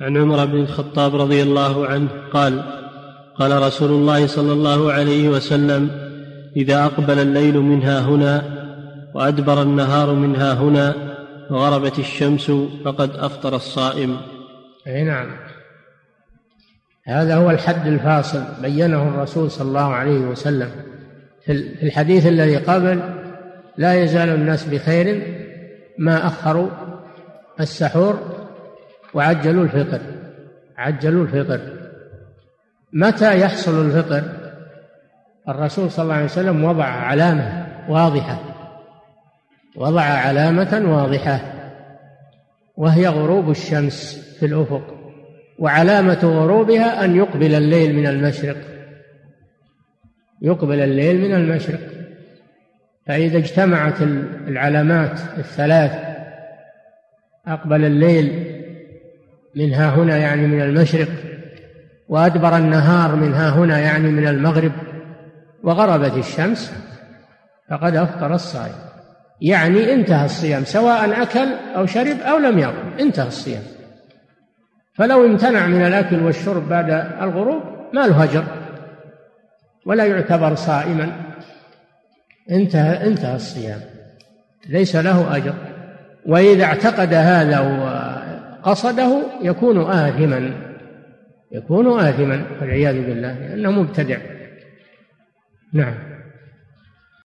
عن عمر بن الخطاب رضي الله عنه قال قال رسول الله صلى الله عليه وسلم إذا أقبل الليل منها هنا وأدبر النهار منها هنا وغربت الشمس فقد أفطر الصائم. أي نعم. هذا هو الحد الفاصل بينه الرسول صلى الله عليه وسلم. في الحديث الذي قبل لا يزال الناس بخير ما أخروا السحور وعجلوا الفطر. عجلوا الفطر. متى يحصل الفطر؟ الرسول صلى الله عليه وسلم وضع علامة واضحة. وضع علامة واضحة. وهي غروب الشمس في الأفق. وعلامة غروبها أن يقبل الليل من المشرق. يقبل الليل من المشرق. فإذا اجتمعت العلامات الثلاث أقبل الليل منها هنا يعني من المشرق وأدبر النهار منها هنا يعني من المغرب وغربت الشمس فقد أفطر الصائم. يعني انتهى الصيام سواء أكل أو شرب أو لم يأكل انتهى الصيام. فلو امتنع من الأكل والشرب بعد الغروب ما له أجر ولا يعتبر صائما. انتهى انتهى الصيام ليس له أجر. وإذا اعتقد هذا قصده يكون آثما يكون آثما والعياذ بالله لأنه مبتدع. نعم.